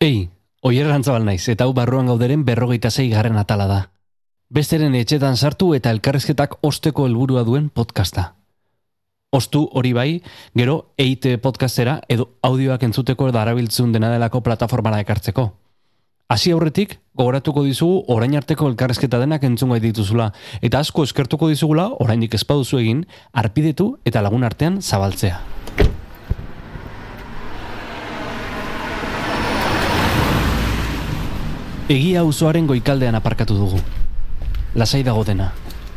Ei, oier rantzabal naiz, eta hau barruan gauderen berrogeita zei garren atala da. Besteren etxetan sartu eta elkarrezketak osteko helburua duen podcasta. Ostu hori bai, gero EIT podcastera edo audioak entzuteko darabiltzun dena delako plataformara ekartzeko. Hasi aurretik, gogoratuko dizugu orain arteko elkarrezketa denak entzun gai dituzula, eta asko eskertuko dizugula oraindik espaduzu egin, arpidetu eta lagun artean zabaltzea. Egia auzoaren goikaldean aparkatu dugu. Lasai dago dena,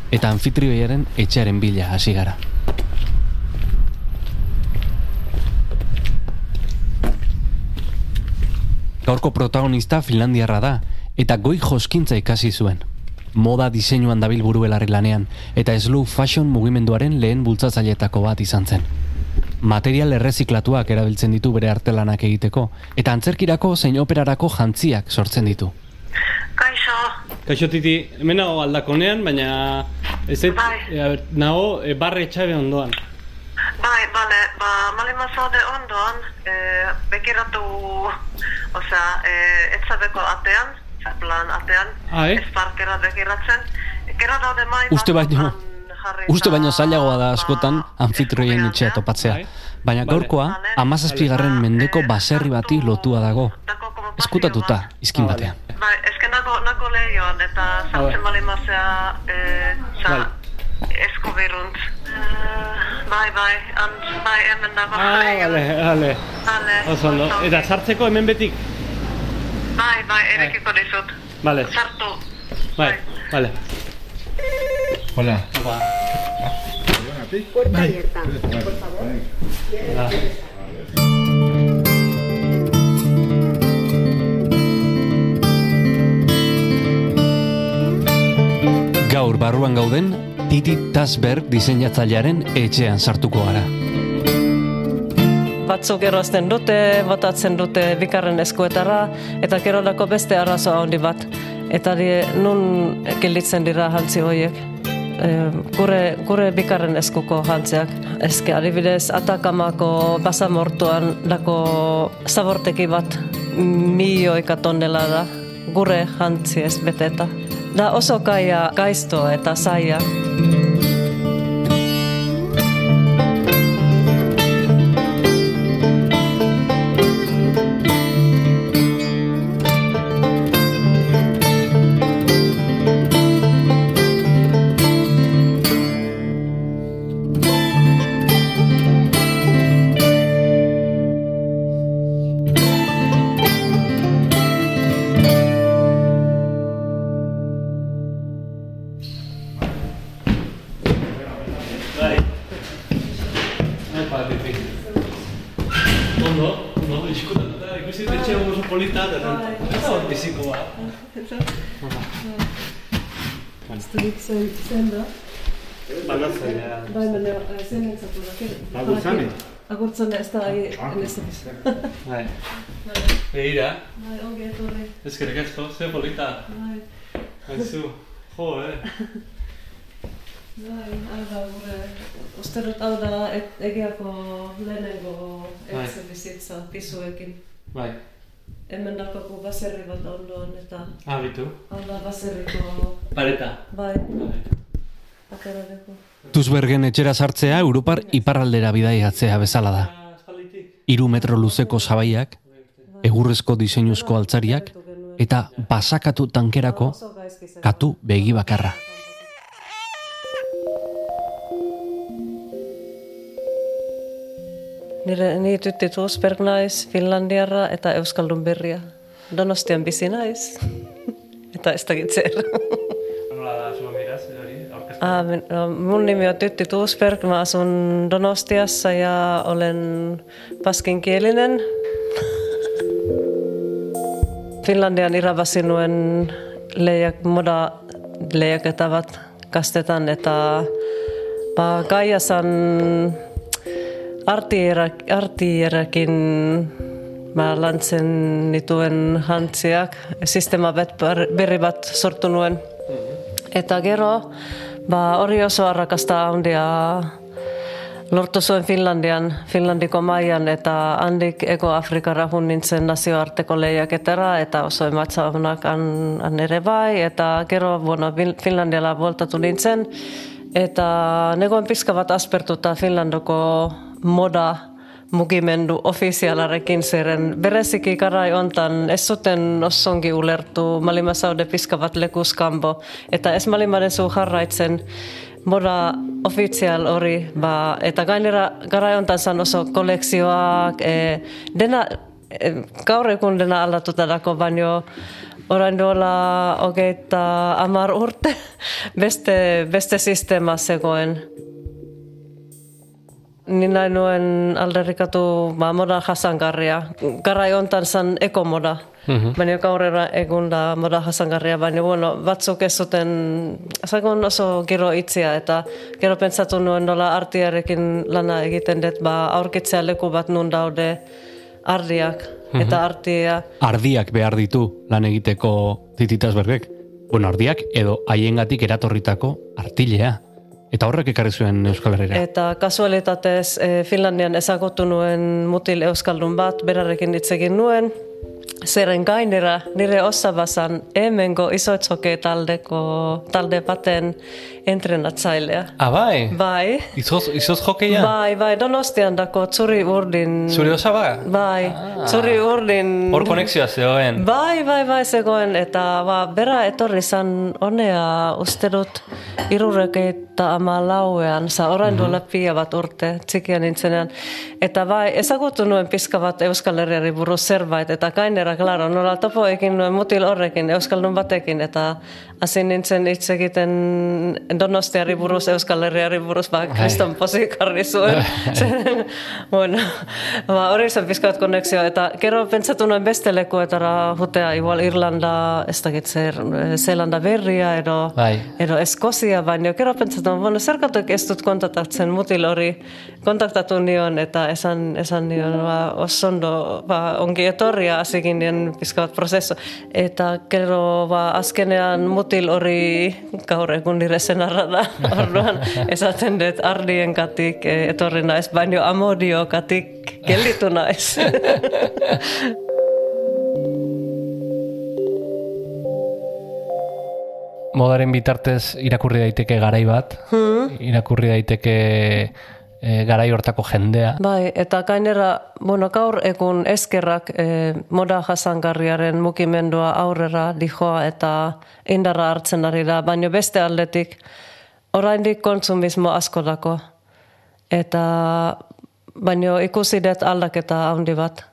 eta anfitrioiaren etxearen bila hasi gara. Gaurko protagonista Finlandiarra da, eta goi joskintza ikasi zuen. Moda diseinuan dabil buruelarri lanean, eta slow fashion mugimenduaren lehen bultzatzailetako bat izan zen. Material erreziklatuak erabiltzen ditu bere artelanak egiteko, eta antzerkirako zein operarako jantziak sortzen ditu. Kaixo, titi, hemen nago aldakonean, baina ez ez, Bai. e, a ber, nago e, barre etxabe ondoan. bai, bale, ba, malima zaude ondoan, e, bekiratu, osea, e, etzabeko atean, plan atean, Ah, eh? ez parkera bekiratzen, gero daude mai Uste baino- Uste baino zailagoa da askotan ba, anfitrioien eskubian, etxea topatzea. Bai. Baina gaurkoa, amazazpigarren mendeko baserri bati lotua dago. Eskutatuta, izkin Ah, batean. Bai, eske nako, nako lehioan, eta Ah, bai. sartzen malima zea, e, za, Vale. eskubiruntz. Eh, bai, bai, ant, bai, hemen dago Ah, lehioan. bale, bale. Bale, Oso ondo. oso Eta ondo. sartzeko hemen betik? Bai, bai, erekiko dizut. Bale, Sartu. bai, bale. Hola. Ba, Puerta abierta. ba. Gaur barruan gauden, Titi Tasberg diseinatzailearen etxean sartuko gara. Batzuk erozten dute, botatzen dute bikarren eskuetara, eta gerolako beste arazo handi bat. Eta di, nun gelditzen dira jantzi horiek. E, gure, gure bikarren eskuko jantziak. Ezke, adibidez, atakamako basamortuan dako zaborteki bat milioika tonnela da. Gure jantzi ez beteta. Da oso kaia gaizto eta zaia. Ondo, iskutatuta, ikusi dut etxe oso polita, eta ez da biziko bat. Banatzen, ja. Bai, baina zen entzatu da. Agurtzane? Agurtzane ez da ahi Bai. Begira, Bai, ongi etorri. ezkerrik asko, ze polita. Bai, Haizu, jo, eh. bai, hau da gure. Uste dut hau da et, egiako lehenengo Bai. etxe bizitza pisuekin. Bai, Hemen dakako baserri bat ondoan eta abitu. hau da baserriko, Pareta. bai, Bai. akaradeko. Tusbergen etxera sartzea Europar iparraldera bidaiatzea bezala da. Hiru metro luzeko zabaiak, egurrezko diseinuzko altzariak, eta basakatu tankerako katu begi bakarra. Nire ni tytti Tuusberg naiz, Finlandiarra eta Euskaldun berria. Donostian bizi naiz. eta ez dakit zer. Nola da, hori. Ah, min, no, mun nimi on Tytti Tuusberg, mä asun Donostiassa ja olen paskinkielinen. Finlandian iravasinuen leiak, moda leijaketavat kastetan, että mä kaijasan artieräkin mä lantsen nituen hantsiak, systeemavet berivat sortunuen. Että gero, mä ori oso rakasta ondia lortu zuen Finlandian, Finlandiko maian, eta handik ego Afrika rahun nintzen nazioarteko lehiaketera, eta oso ematzaunak an, an ere bai, eta gero, bueno, Fin- Finlandiala voltatu nintzen, eta negoen pizka bat aspertuta Finlandoko moda mugimendu ofizialarekin ziren. Bereziki karai ontan ez zuten ossongi ulertu malima saude pizka bat lekuskambo. Eta ez malimaren zu jarraitzen moda ofizial hori, ba, eta gainera garai ontan zan oso kolekzioak, e, dena, e, gaur egun dena aldatuta dako, baino orain dola hogeita amar urte beste, beste sistema zegoen. Ni nahi nuen alderrikatu ba, moda jasangarria. Garai hontan zan ekomoda. Mhm. Baina gaur era egun da moda jasangarria, baina bueno, batzuk ez zuten, zagon oso gero itzia, eta gero pentsatu nuen nola artiarekin lana egiten dut, ba, aurkitzea leku bat nun daude ardiak, eta artia. Ardiak behar ditu lan egiteko tititas bergek. Bueno, ardiak edo haiengatik eratorritako artilea. Eta horrek ekarri zuen Euskal Herrira. Eta kasualitatez eh, Finlandian ezagutu nuen mutil euskaldun bat, berarekin hitz egin nuen, Zeren gainera, nire osabazan hemengo izoitzoke taldeko talde baten entrenatzailea. Ah, bai? Bai, Izoz, izoz jokeia? bai, bai, donostian dako zuri urdin. Zure osaba? Bai, zuri urdin. Hor konexioa zegoen. Bai, bai, bai, zegoen, eta ba, bera etorri zan honea uste dut irurek eta ama lauean, za orain duela pia bat urte, txikian nintzenean. Eta bai, ezagutu nuen pizka bat Euskal Herriari buruz zerbait, eta gainera, klaro, nola topo ekin nuen mutil horrekin, Euskaldun batekin, eta hasi nintzen hitz egiten donostiari buruz, Euskal Herriari buruz, ba, kriston pozik jarri zuen. Zeren, bueno, ba, hori zen pizka bat konexioa, eta gero pentsatu nuen beste lekuetara jutea, igual Irlanda, ez dakit zer, eh, Zeelanda berria, edo, Bai. edo Eskozia, baina gero pentsatu, nuen, bueno, zergatuk ez dut kontaktatzen mutil hori, kontaktatu nion, eta esan, esan nion, ba, osondo, ba, ongi etorria, hasi ginen pizka bat prozeso, eta gero, ba, azkenean mutil hori gaur egun nire zenarra da, orduan, esaten dut ardien katik eh, etorri naiz, baina amodio katik gelditu naiz. Modaren bitartez irakurri daiteke garai bat, irakurri daiteke e, garai hortako jendea. Bai, eta gainera, bueno, gaur egun eskerrak eh, moda jasangarriaren mukimendua aurrera dijoa eta indarra hartzen ari da, baina beste aldetik oraindik kontsumismo asko dako. Eta baino ikusi dut aldaketa handi bat.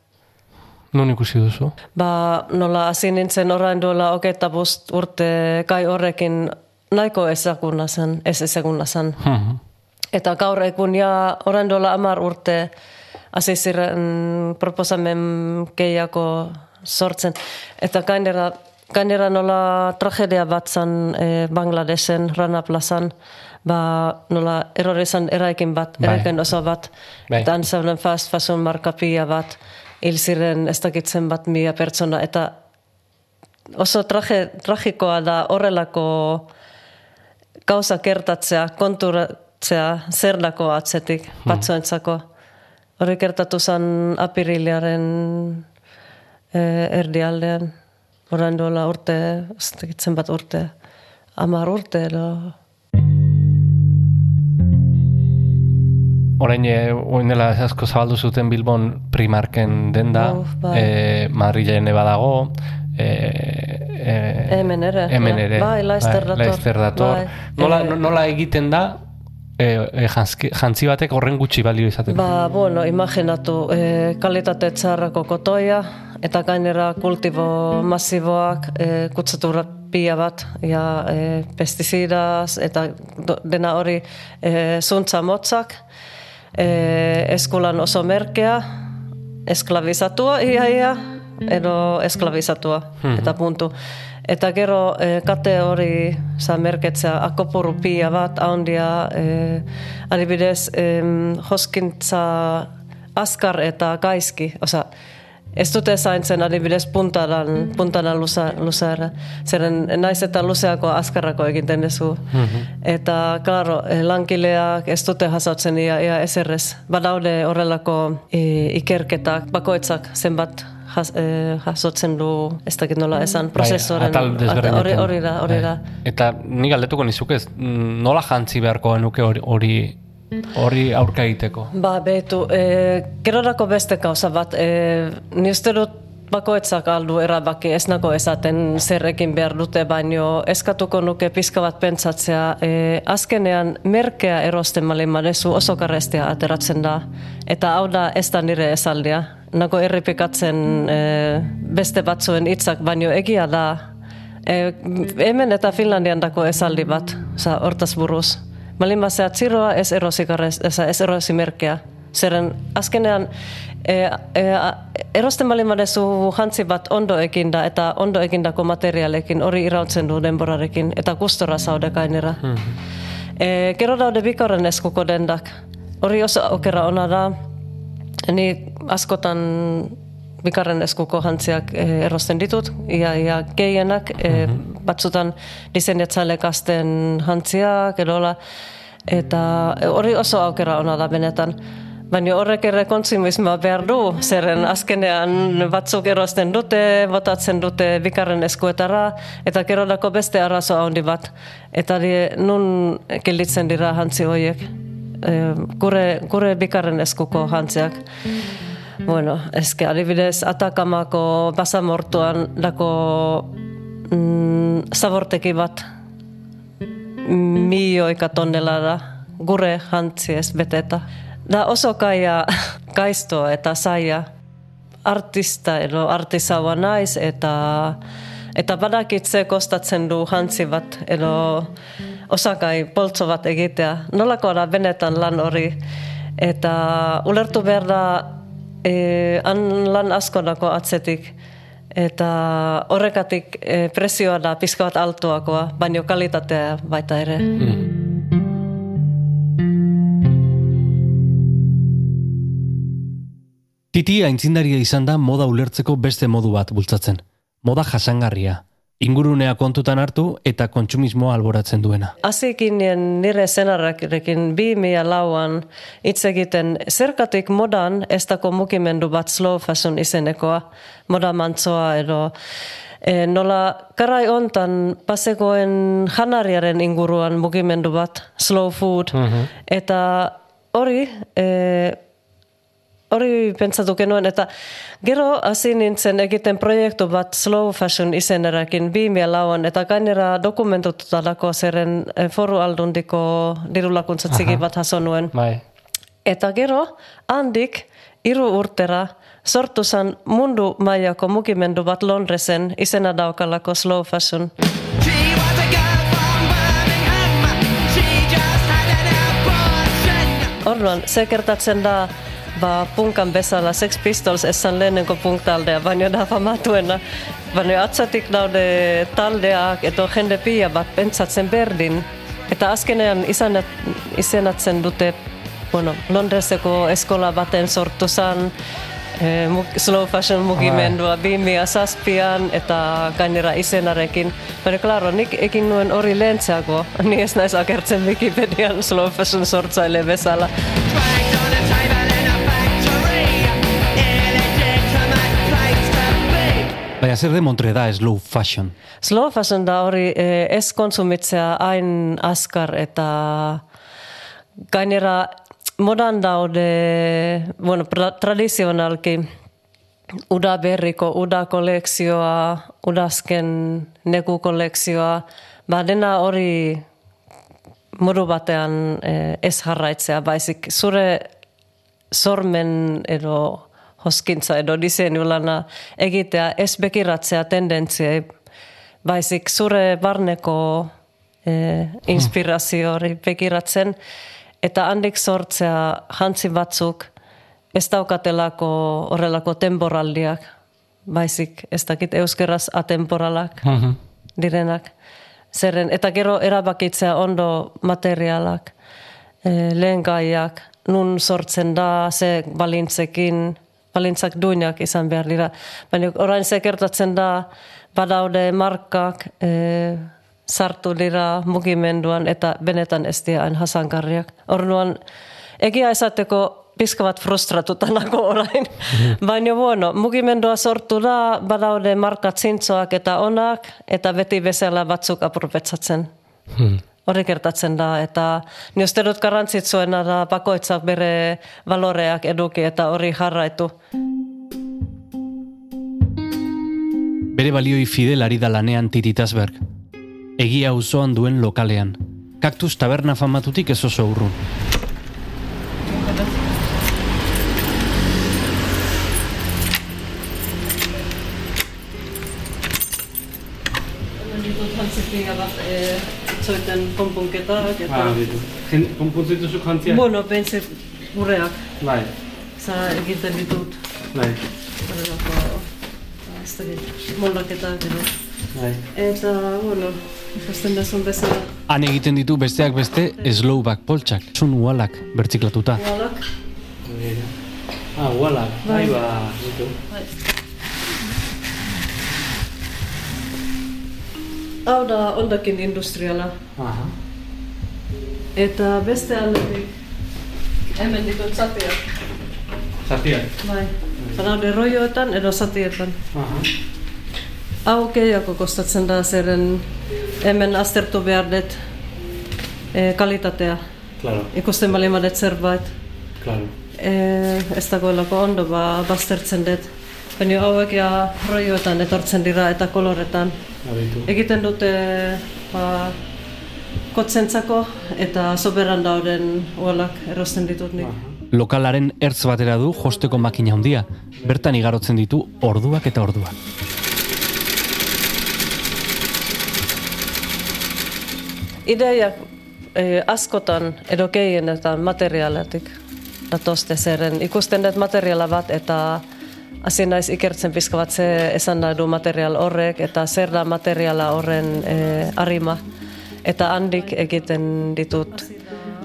Nun ikusi duzu? Ba, nola hasi nintzen orain duela bost urte kai horrekin nahiko ezaguna zen, ez ezaguna zen. Eta gaur egun ja orain dola amar urte hasi ziren proposamen gehiago sortzen. Eta gainera, gainera nola tragedia bat zen eh, Bangladesen, Rana Plazan, ba nola errore zen eraikin bat, Bai. eraikin oso bat, Bai. eta han zeuden fast fashion marka pila bat, hil ziren ez dakitzen bat mila pertsona, eta oso traje, tragikoa da horrelako gauza gertatzea, konturatzea zer dako atzetik, batzuentzako. Hori gertatu zen apiriliaren eh, erdialdean, orain dola urte, ez bat urte, amar urte edo. Orain, e, oin dela asko zabaldu zuten Bilbon Primarken denda, Uf, bai. e, Madrilen badago, e, e, Hemen ere, hemen ja. ere. Bai, Laster dator. Laster dator. Bai. Nola, nola egiten da, e, e, jantzki- jantzi batek horren gutxi balio izateko? Ba, bueno, imaginatu, e, kalitate txarrako kotoia, eta gainera kultibo masiboak, e, kutsatura pila bat, ja, e, pestizidaz, eta do- dena hori e, zuntza motzak, e, eskulan oso merkea, esklabizatua, ia, ia, edo esklabizatua, eta puntu. Eta gero e, kate hori za merketzea akopuru pila bat handia e, adibidez em, joskintza azkar eta gaizki, oza, Ez dute zaintzen adibidez puntadan, puntadan lusa, lusaera. Zeren naiz eta luzeako azkarrako egiten dezu. Eta, klaro, eh, lankileak ez dute jasotzen ia, ia eserrez. Badaude horrelako e, ikerketak, bakoitzak zenbat jas, e, jasotzen du, ez dakit nola esan, prozesoren. Bai, desberdinetan. hori, hori da, hori Bai. da. Eta ni galdetuko nizuke ez, mm, nola jantzi beharko genuke hori hori aurka egiteko. Ba, betu, e, gerorako beste kauza bat, e, ni uste dut bakoitzak aldu erabaki ez nago esaten zer egin behar dute, baino eskatuko nuke pizka bat pentsatzea, e, azkenean merkea erosten malin madezu oso karrestia ateratzen da, eta hau da ez da nire esaldia. Nago errepikatzen e, beste batzuen hitzak, baino egia da, e, hemen eta Finlandian dako esaldi bat, oza, hortaz buruz. Malin basea txiroa ez erosi, karrez, eza, ez erosi merkea. Zeren azkenean e, e, a- erosten balin badezu jantzi bat ondo ekinda eta ondo ekindako materialekin hori irautzen du denborarekin eta gustora zaude gainera. E, gero daude bikorren eskuko dendak. Hori oso aukera ona da. Askotan bikarren eskuko jantziak e, erosten ditut, ia, ia gehienak, e, batzutan diseinatzailek azten jantziak, edola, eta hori oso aukera ona da benetan. Baina horrek ere kontsumismoa behar du, zeren azkenean batzuk erosten dute, botatzen dute bikarren eskuetara, eta gero dako beste arazo handi bat. Eta di, nun gelditzen dira jantzi horiek. E, gure, gure bikarren eskuko jantziak. Bueno, eske adibidez Atakamako basamortuan dako mm, zaborteki bat milioika tonnelada gure jantziez beteta. Da oso kaia kaisto eta saia artista edo artisaua naiz eta eta badakitze kostatzen du jantzi bat edo osakai poltso bat egitea. Nolako da benetan lan hori eta ulertu behar da e, han lan asko dako atzetik eta horrekatik e, presioa da pizka bat altuakoa, baino kalitatea baita ere. Titi aintzindaria izan da moda ulertzeko beste modu bat bultzatzen. Moda jasangarria. Ingurunea kontutan hartu eta kontsumismoa alboratzen duena. Nien nire zenarrarekin bi mila lauan hitz egiten zerkatik modan ez dako mugimendu bat slow fashion izenekoa, moda mantzoa edo e, nola karai ontan pasekoen janariaren inguruan mugimendu bat, slow food, eta hori e, hori pentsatu genuen, eta gero hasi nintzen egiten proiektu bat slow fashion izenerakin bi lauan, eta gainera dokumentututa dako zeren eh, foru aldundiko dirulakuntza txiki bat jaso nuen. Bai. Eta gero, handik, hiru urtera, sortu zan mundu mailako mugimendu bat Londresen izena daukalako slow fashion. Orduan, se kertatzen da ba, punkan bezala Sex Pistols esan lehenenko punktaldea, baina da famatuena. Baina atzatik daude taldeak edo jende pila bat pentsatzen berdin. Eta azkenean izan, izenatzen dute bueno, Londreseko eskola baten sortu zan, e, slow fashion mugimendua bimia zazpian eta gainera izenarekin. Baina, klaro, nik ekin nuen hori lehentzeako, ni ez naiz akertzen Wikipedian slow fashion sortzaile bezala. Dragged be. Baina zer demontre da slow fashion? Slow fashion da hori eh, ez konsumitzea hain askar eta gainera modan daude, bueno, tradizionalki uda berriko, uda kolekzioa, udazken neku kolekzioa, ba dena hori modu batean eh, ez jarraitzea, baizik zure sormen edo hoskintza edo diseinulana egitea ez bekiratzea tendentziei, baizik zure barneko eh, inspirazio hori bekiratzen, eta handik sortzea jantzi batzuk ez daukatelako horrelako temporaldiak, baizik ez dakit euskeraz atemporalak direnak. Zeren, eta gero erabakitzea ondo materialak, e, lehengaiak, nun sortzen da, ze balintzekin, balintzak duinak izan behar dira. Baina orain ze gertatzen da, badaude markak e, sartu dira mugimenduan eta benetan ez dira hain hasangarriak. Orduan, egia esateko pizka bat frustratuta nago orain. Baina bueno, mugimendua sortu da, badaude markat zintzoak eta onak, eta beti bezala batzuk aprobetsatzen. Hori gertatzen da, eta ni uste dut garrantzitsuena da bakoitzak bere baloreak eduki eta hori jarraitu. Bere balioi fidel ari da lanean tititasberg. Egia auzoan duen lokalean. Kaktus taberna famatutik ez oso urrun. Ditut jantzipinga bat e, itzoiten konponketak eta... Ah, bitu. Jen, konpuntzu dituzu jantzia? Bueno, pentsa gureak, Bai, za egiten ditut. bai, Horrelako, ez dakit, moldaketak edo. bai. Eta, bueno, ikusten dezun bezala. Han egiten ditu besteak beste slow back poltsak. Sun ualak bertziklatuta. Ualak, Ah, uala, Bai. bai, ba, bitu. hau da ondakin industriala. Aha. Eta beste aldetik, hemen ditut zatiak. Bai. Badaude roioetan edo zatietan. Aha. Hau gehiago kostatzen da zeren hemen aztertu behar dut e, kalitatea. Claro, Ikusten bali badet zerbait. claro. E, ez dagoelako ondo ba, baztertzen dut. Baina hauek ja roioetan etortzen dira eta koloretan. Ah, bitu. Egiten dute ba, kotzentzako eta soberan dauden uolak erosten ditut nik. Lokalaren ertz batera du josteko makina handia. Bertan igarotzen ditu orduak eta orduak. Ideiak e, askotan edo gehienetan materiaaletik datozte zeren ikusten dut materiaala bat eta hasi naiz ikertzen pizka bat ze esan nahi du material horrek eta zer da materiala horren e, arima eta handik egiten ditut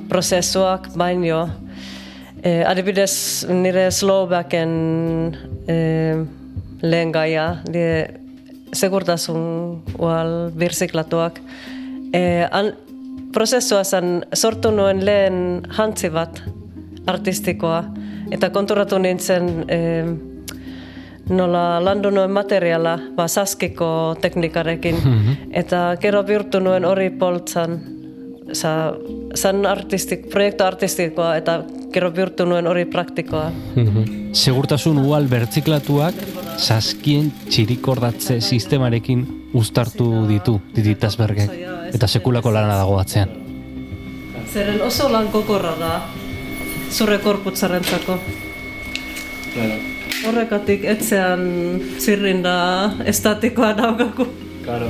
prozesuak baino e, adibidez nire slowbacken e, lehen gaia die segurtasun ual birziklatuak E, an, prozesua zen sortu nuen lehen jantzi bat artistikoa eta konturatu nintzen e, nola landu nuen materiala ba, saskiko teknikarekin eta gero bihurtu nuen hori poltsan Sa, zan artistik, proiektu artistikoa eta gero bihurtu nuen hori praktikoa. Segurtasun ual bertziklatuak saskien txirikordatze sistemarekin uztartu ditu tititasbergek. Eta sekulako lana dago atzean. Zeren oso lan kokorra da zure korputzarentzako. Claro, Horrekatik etzean zirrinda estatikoa daukaku. claro.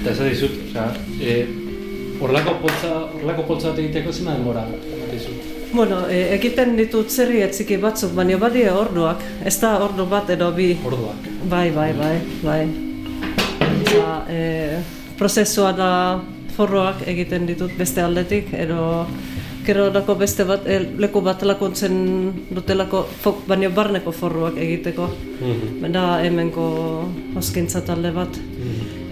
Eta ez dizut, osea, e, horlako poltza, horlako poltza bat egiteko zena denbora, dizut. Bueno, e, egiten ditut zerri etziki batzuk, baina badie orduak. Ez da ordu bat edo bi. Orduak. Bai, bai, bai, bai. Eta, e, prozesua da forroak egiten ditut beste aldetik, edo gero dako beste bat, e, leku bat lakuntzen dutelako, fok, baina barneko forroak egiteko. Mhm. Da hemenko oskintza talde bat.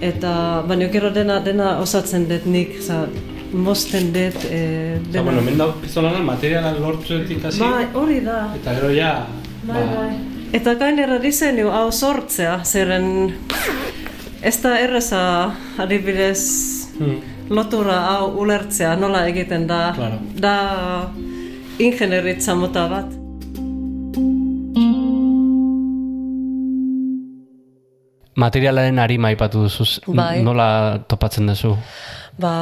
Eta, baina gero dena, dena osatzen dut nik, za, mosten dut, e, Eta, dena. bueno, hemen dago pizolanan materiala lortzuetik hasi. Bai, hori da. Eta gero ja, Bai, bai. Eta gainera diseinu hau sortzea, zeren ez da erreza adibidez Hmm. Lotura hau ulertzea nola egiten da. Claro. Da ingenieritza mota bat. Materialaren arima aipatu duzu. Bai. Nola topatzen duzu? Ba,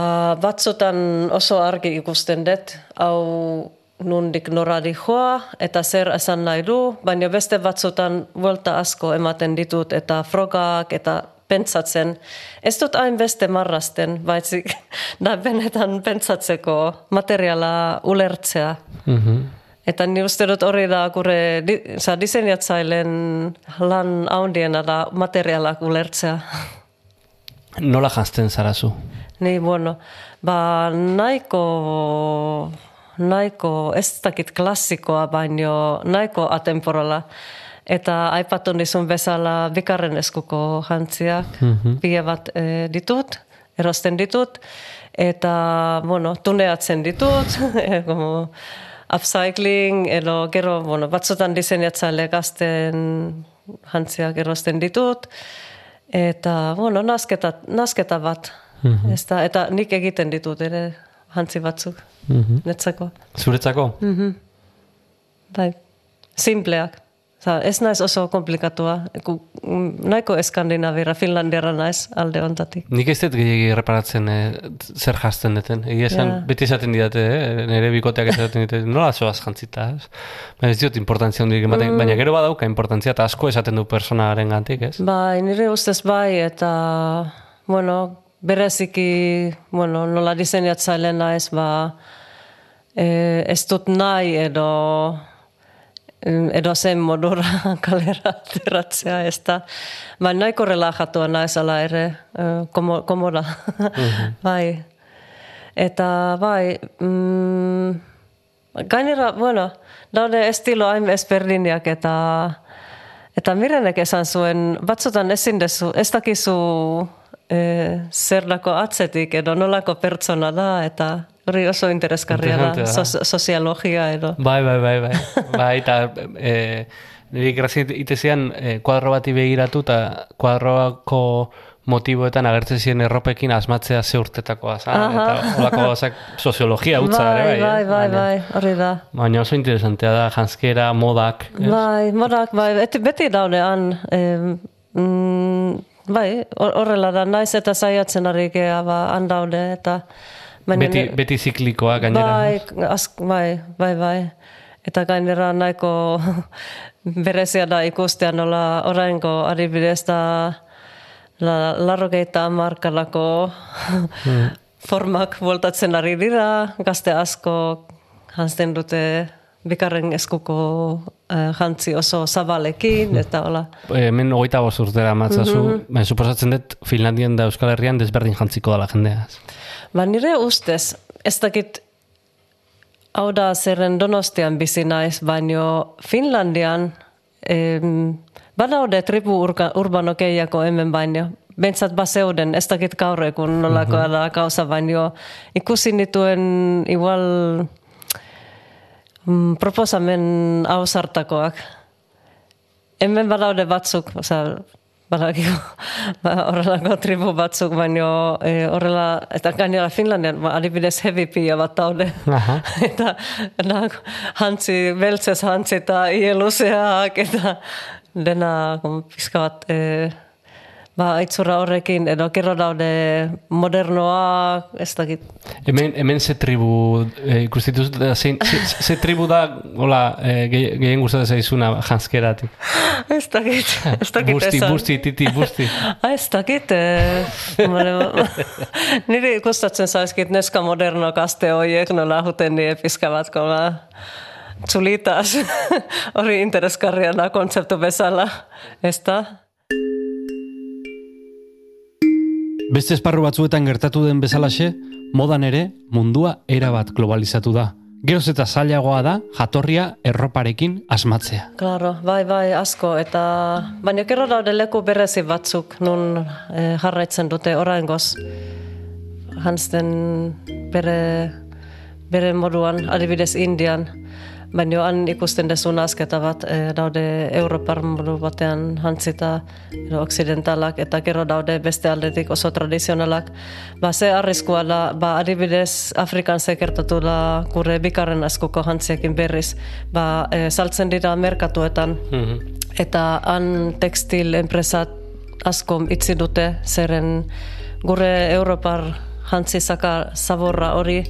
batzutan oso argi ikusten dut, hau nundik norari joa, eta zer esan nahi du, baina beste batzutan vuelta asko ematen ditut, eta frogak, eta pentsatzen. Ez dut hain beste marrasten, baitzik da benetan pentsatzeko materiala ulertzea. Eta ni uste dut hori da gure di, sa, diseinatzaileen lan haundiena da materialak ulertzea. Nola jantzten zarazu? Ni, bueno, ba nahiko, nahiko, ez dakit klassikoa, baino nahiko atemporala. Eta aipatu nizun bezala bikarren eskuko jantziak, pila bat eh, ditut, erosten ditut, eta, bueno, tuneatzen ditut, eh, como upcycling, edo gero, bueno, batzutan diseinatzaile gazten jantziak erosten ditut, eta, bueno, nasketa, nasketa bat. Ez da, eta nik egiten ditut ere jantzi batzuk, netzako. Zuretzako? Bai, simpleak. Osa, ez naiz oso komplikatua. Ku, mm, nahiko eskandinavira, finlandiara naiz alde ontatik. Nik ez dut gehiagi reparatzen eh, zer jazten duten. Egia esan, Ja. beti esaten didate, eh? nire bikoteak esaten dite, nola zoaz jantzita, ez? Baina ez diot importantzia hundik ematen, baina gero badauka importantzia eta asko esaten du personaren gantik, ez? Bai, nire ustez bai, eta, bueno, bereziki, bueno, nola diseinatzaile naiz, ba, e, ez dut nahi edo, edo zen modura kalera ateratzea, ez da. Ba, nahiko relajatua naiz ala ere, eh, komo, komoda. bai. Eta, bai, mm, gainera, bueno, daude estilo hain ezberdinak eta eta mirenek esan zuen, batzutan ezin dezu, e, zer dako atzetik edo nolako pertsona da, eta hori oso interesgarria da, so, soziologia edo. Bai, bai, bai, bai. bai, eta e, nire grazia itezian e, kuadro bati begiratu eta kuadroako motiboetan agertzen ziren erropekin asmatzea ze urtetakoa, za? Aha. Eta holako gauzak soziologia utza bai, ere, bai. bai, eh? bai, bai, hori da. Baina oso interesantea da, janskera, modak, ez? Bai, modak, bai, beti, han, em, mm, bai, hor- horrela da, naiz eta saiatzen ari gea, ba, han daude, eta... baina Beti, beti ziklikoa gainera. Bai, ask, bai, bai, bai. Eta gainera nahiko berezia da ikustea nola oraingo adibidez da la, larrogeita amarkalako formak voltatzen ari dira, gazte asko jantzen dute bikarren eskuko jantzi oso zabalekin, eta hola. Hemen hogeita bost urtera matzazu, baina suposatzen dut Finlandian da Euskal Herrian desberdin jantziko dela jendea. ez? Ba nire ustez, ez dakit hau da zerren donostian bizi naiz, baino Finlandian em, badaude tribu urka, urbano gehiago hemen baino. Bentsat baseuden, ez dakit gaur egun nolakoa da kauza baino. Ikusi nituen igual mm, proposamen hausartakoak. Hemen badaude batzuk, osea, badakiko, ba, horrelako tribu batzuk, baino e, horrela, eta gainera Finlandian, ba, adibidez heavy pia bat daude. Eta na, hantzi, beltzez hantzi eta ieluzeak, eta dena pizka bat, e, ba, aitzura horrekin, edo gero daude modernoa, ez dakit, Hemen, hemen ze tribu eh, ikustitu eta zein, ze, ze tribu da, hola, eh, gehi- gehien gustatzen zaizuna janskeratik. ez dakit, ez dakit Busti, esan. busti, titi, busti. Ah, ez dakit, eh, bale, niri ikustatzen zaizkit neska moderno kaste horiek, nola juten die pizka bat, kola, txulitas, hori interesgarria da kontzeptu bezala, ez da? Beste esparru batzuetan gertatu den bezalaxe, modan ere mundua erabat globalizatu da. Geroz eta zailagoa da jatorria erroparekin asmatzea. Claro, bai, bai, asko, eta baina gero daude leku berezi batzuk nun eh, jarraitzen dute oraingoz. Hansten bere, bere moduan, adibidez Indian, baina han ikusten dezu nasketa bat eh, daude Europar modu batean hantzita edo occidentalak, eta gero daude beste aldetik oso tradizionalak. Ba, ze arriskua da, ba, adibidez Afrikan zekertatu da gure bikarren askuko hantziekin berriz, ba, eh, saltzen dira merkatuetan, eta han tekstil enpresat asko itzi dute, zeren gure Europar jantzi zaka zaborra hori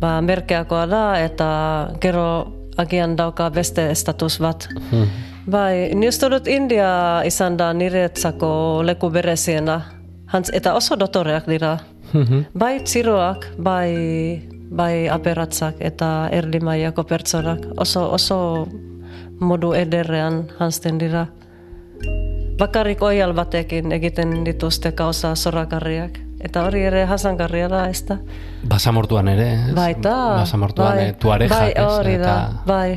ba, merkeakoa da, eta gero agian dauka beste estatus bat. Bai, ni uste dut India izan da niretzako leku bereziena. Hantz, eta oso dotoreak dira. Bai txiroak, bai, bai aperatzak eta erdi mailako pertsonak. Oso, oso modu ederrean hansten dira. Bakarrik oial batekin egiten dituzte kauza zorakarriak. Eta hori ere jasangarria da, ez da? Basamortuan ere, ez? Baita. Basamortuan, bai, eh, tuarejak, bai, hori da, Eta bai,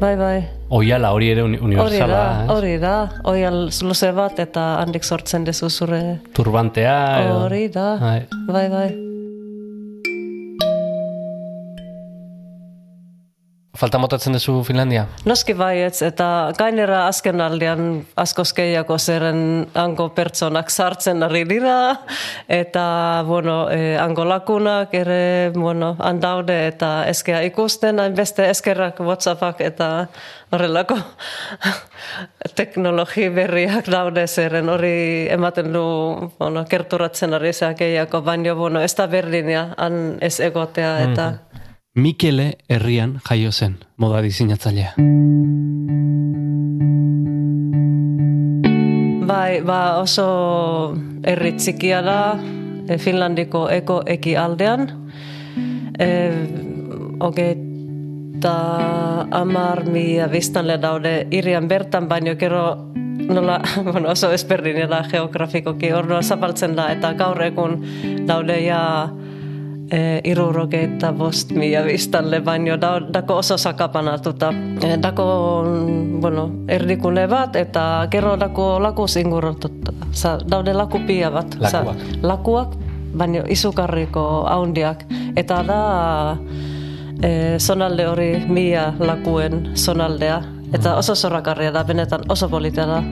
bai, bai. Oiala hori ere uni- Hori universala, da, ez? hori da, oial luze bat eta handik sortzen dezu zure Turbantea. Hori da, Bai. bai, bai. Falta motatzen duzu Finlandia? Noski baietz, eta gainera azken aldean askoz gehiago zeren hango pertsonak sartzen ari dira, eta, bueno, eh, hango lakunak ere, bueno, handaude eta eskea ikusten, hainbeste eskerrak WhatsAppak eta horrelako teknologi berriak daude zeren hori ematen du, bueno, kerturatzen ari zea gehiago, baina, bueno, ez da berdina, han ez egotea, eta... Mikele herrian jaio zen, moda diseinatzailea. Bai, ba oso herri txikia da, e, Finlandiko eko eki aldean. E, Ogeita amar mila biztanle daude irian bertan, baino gero nola, bueno, oso ezberdin da geografikoki, orduan zapaltzen da, eta gaur egun daude ja e, irurogeita bost mila biztanle, baino da, dako oso sakapanatuta. E, dako, bueno, erdikune bat, eta gero dako lakuz inguratuta. Sa, daude laku pia bat. Sa, Lakuak. lakuak, baino izukarriko haundiak. Eta da e, zonalde hori mila lakuen zonaldea. Eta oso zorrakarria da, benetan oso politia da.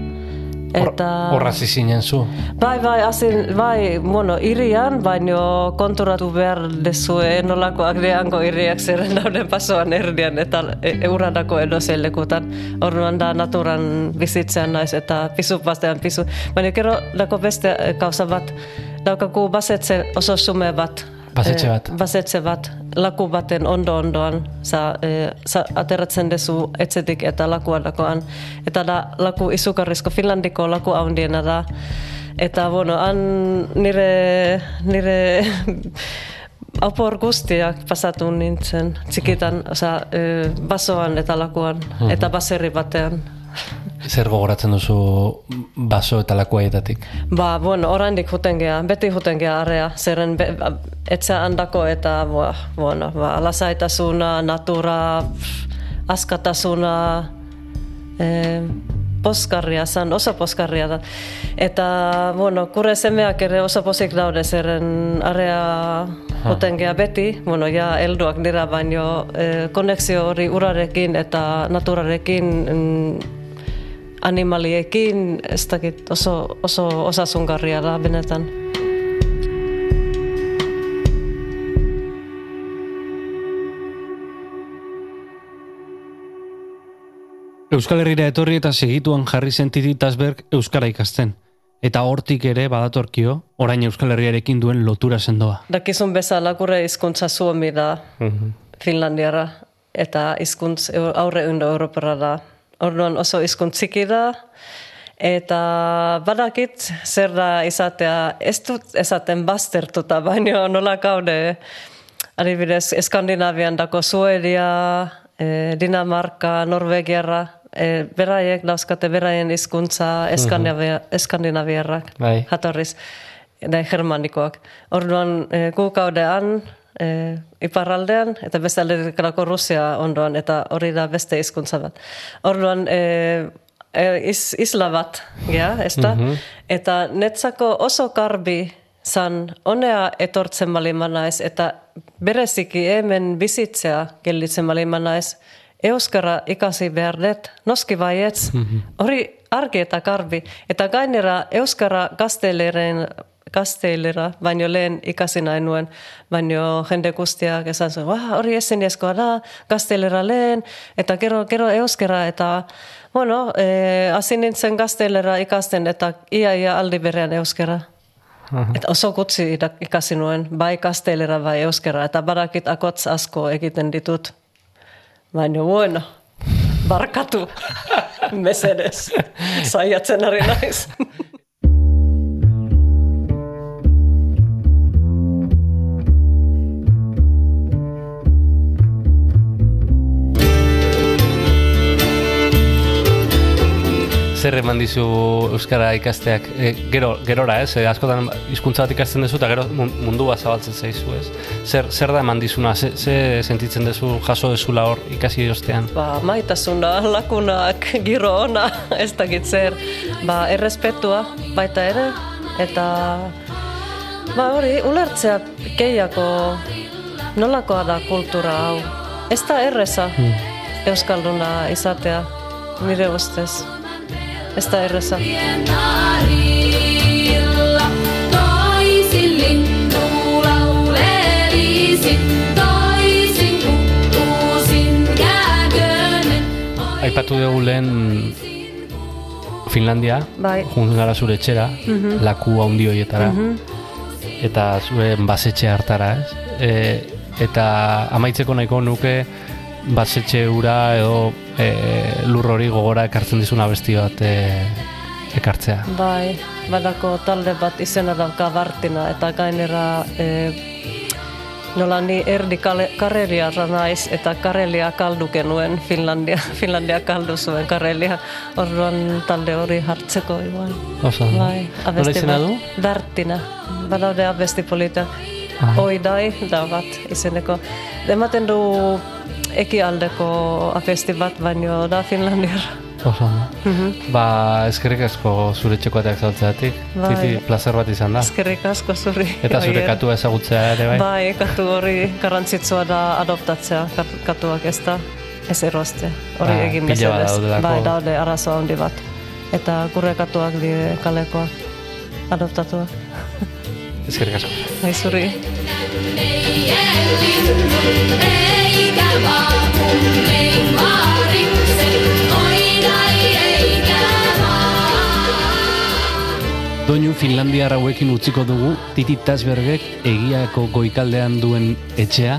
Eta... Horra zizinen zu. Bai, bai, azin, bai, bueno, irian, baino konturatu behar dezue nolakoak deango iriak zeren dauden pasoan erdian eta e, eurandako edozein lekutan. Orduan da naturan bizitzean naiz eta pizu bastean pizu. Baina gero dako beste kauza bat, daukaku basetze oso sume bat. Basetxe Eh, bat. basetxe bat, laku baten ondo-ondoan, za, e, za, ateratzen dezu etzetik eta lakua dakoan. Eta da, laku izukarrizko Finlandiko laku haundiena da. Eta, bueno, han nire, nire opor guztiak pasatu nintzen, txikitan, oza, e, basoan eta lakuan, eta baserri batean. Zer gogoratzen duzu baso eta lakuaietatik? Ba, bueno, oraindik juten gea, beti juten gea area, zeren be, etxe handako eta, ba, bueno, ba, lasaitasuna, natura, askatasuna, eh, poskarria zan, oso poskarria da. Eta, bueno, kurre semeak ere oso posik daude, zeren area juten gea beti, bueno, ja helduak dira, baino eh, konexio hori urarekin eta naturarekin mm, animaliekin, ez dakit, oso, oso osasungarria da benetan. Euskal Herrira etorri eta segituan jarri zen Titi Tasberg Euskara ikasten. Eta hortik ere badatorkio, orain Euskal Herriarekin duen lotura sendoa. Dakizun bezala gure hizkuntza suomi da Finlandiara eta hizkuntz eu- aurre undo Europara da. Orduan oso hizkuntz txiki da. Eta badakit zer da izatea, ez dut esaten baztertuta, baina nola gaude adibidez Skandinavian dako Suedia, eh, Dinamarka, Norvegiara, eh, beraiek dauzkate beraien hizkuntza Eskandinavia, Eskandinaviarrak Bai. jatorriz, da germanikoak. Orduan e, gu gaudean, e, iparraldean, eta beste aldekarako Rusia ondoan, eta hori da beste hizkuntza bat. Orduan, e, e, is, isla bat, ja, ez da? Eta netzako oso karbi zan, honea etortzen bali naiz, eta bereziki hemen bizitzea gelditzen bali naiz, Euskara ikasi behar dut, noski baietz, hori argi eta karbi. Eta gainera Euskara gazteleren gaztelera, baino lehen ikasi nahi nuen, baino jende guztiak esan zuen, "Wah, hori ezin eskoa da, gaztelera lehen, eta gero, gero euskera, eta, bueno, eh, hasi nintzen gaztelera ikasten, eta ia, ia aldi berean euskera. Eta oso gutxi ida- ikasi nuen, bai gaztelera, bai euskera, eta badakit akotz asko egiten ditut. Baina, bueno, barkatu, mesedes, saiatzen ari naiz. zer eman dizu Euskara ikasteak, e, gero, gerora ez, e, askotan hizkuntza bat ikasten duzu eta gero mun- mundua zabaltzen zaizu ez. Zer, zer da eman dizuna, ze, ze sentitzen duzu jaso dezula hor ikasi ostean? Ba, maitasuna, lakunak, giro ona, ez dakit zer. Ba, errespetua baita ere, eta ba, hori, ulertzea gehiago nolakoa da kultura hau. Ez da erreza Euskalduna izatea, nire ustez. Ez da erreza. Aipatu dugu lehen Finlandia, Bai. gara zure etxera, laku handi horietara, eta zure basetxe hartara, ez? E, eta amaitzeko nahiko nuke basetxe ura edo e, lur hori gogora ekartzen dizuna besti bat e, ekartzea. Bai, badako talde bat izena dauka Bartina eta gainera e, nola ni erdi kareliarra naiz eta Karelia kaldu genuen Finlandia, Finlandia kaldu zuen Karelia. Orduan talde hori hartzeko igual. Ondo. Bai, Nola izena du? Bartina. Badaude abesti polita. Ah. Oidai da bat izeneko. Ematen du ekialdeko abesti bat baino da Finlandiarra. Oso, ondo. Ba, eskerrik asko zure txekoateak zautzeatik. Bai. Titi, placer bat izan da. Eskerrik asko zuri. Eta zure Oier. katua ezagutzea ere bai. Bai, katu hori garrantzitsua da adoptatzea kat- katuak ez da ez eroste. Hori Ah, egin daudelako. Bai, daude arazo handi bat. Eta gure katuak dire kalekoak adoptatuak. Eskerrik asko. Bai, zuri. Doinu Finlandiar hauekin utziko dugu Titi Tasbergek egiako goikaldean duen etxea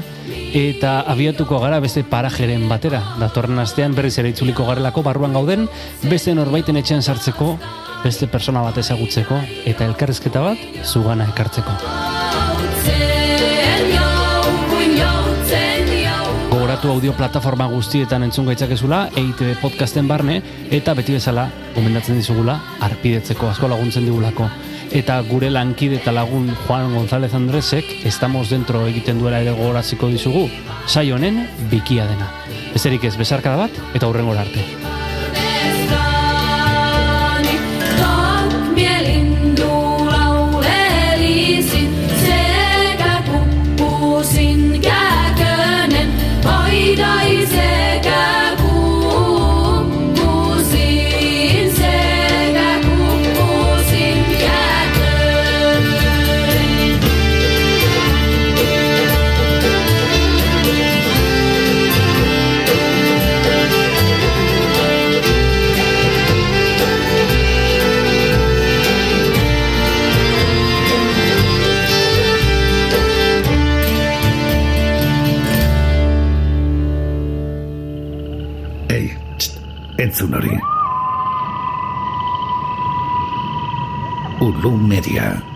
eta abiatuko gara beste parajeren batera. Datorren astean berriz ere itzuliko garelako barruan gauden, beste norbaiten etxean sartzeko, beste persona bat ezagutzeko eta elkarrezketa bat zugana ekartzeko. Gogoratu audio plataforma guztietan entzun gaitzakezula, EITB podcasten barne, eta beti bezala, gomendatzen dizugula, arpidetzeko, asko laguntzen digulako. Eta gure lankide eta lagun Juan González Andresek, estamos dentro egiten duela ere gogoraziko dizugu, sai honen bikia dena. Bezerik ez, besarkada bat, eta hurrengora arte. dies. Entzun hori. Ulu Media.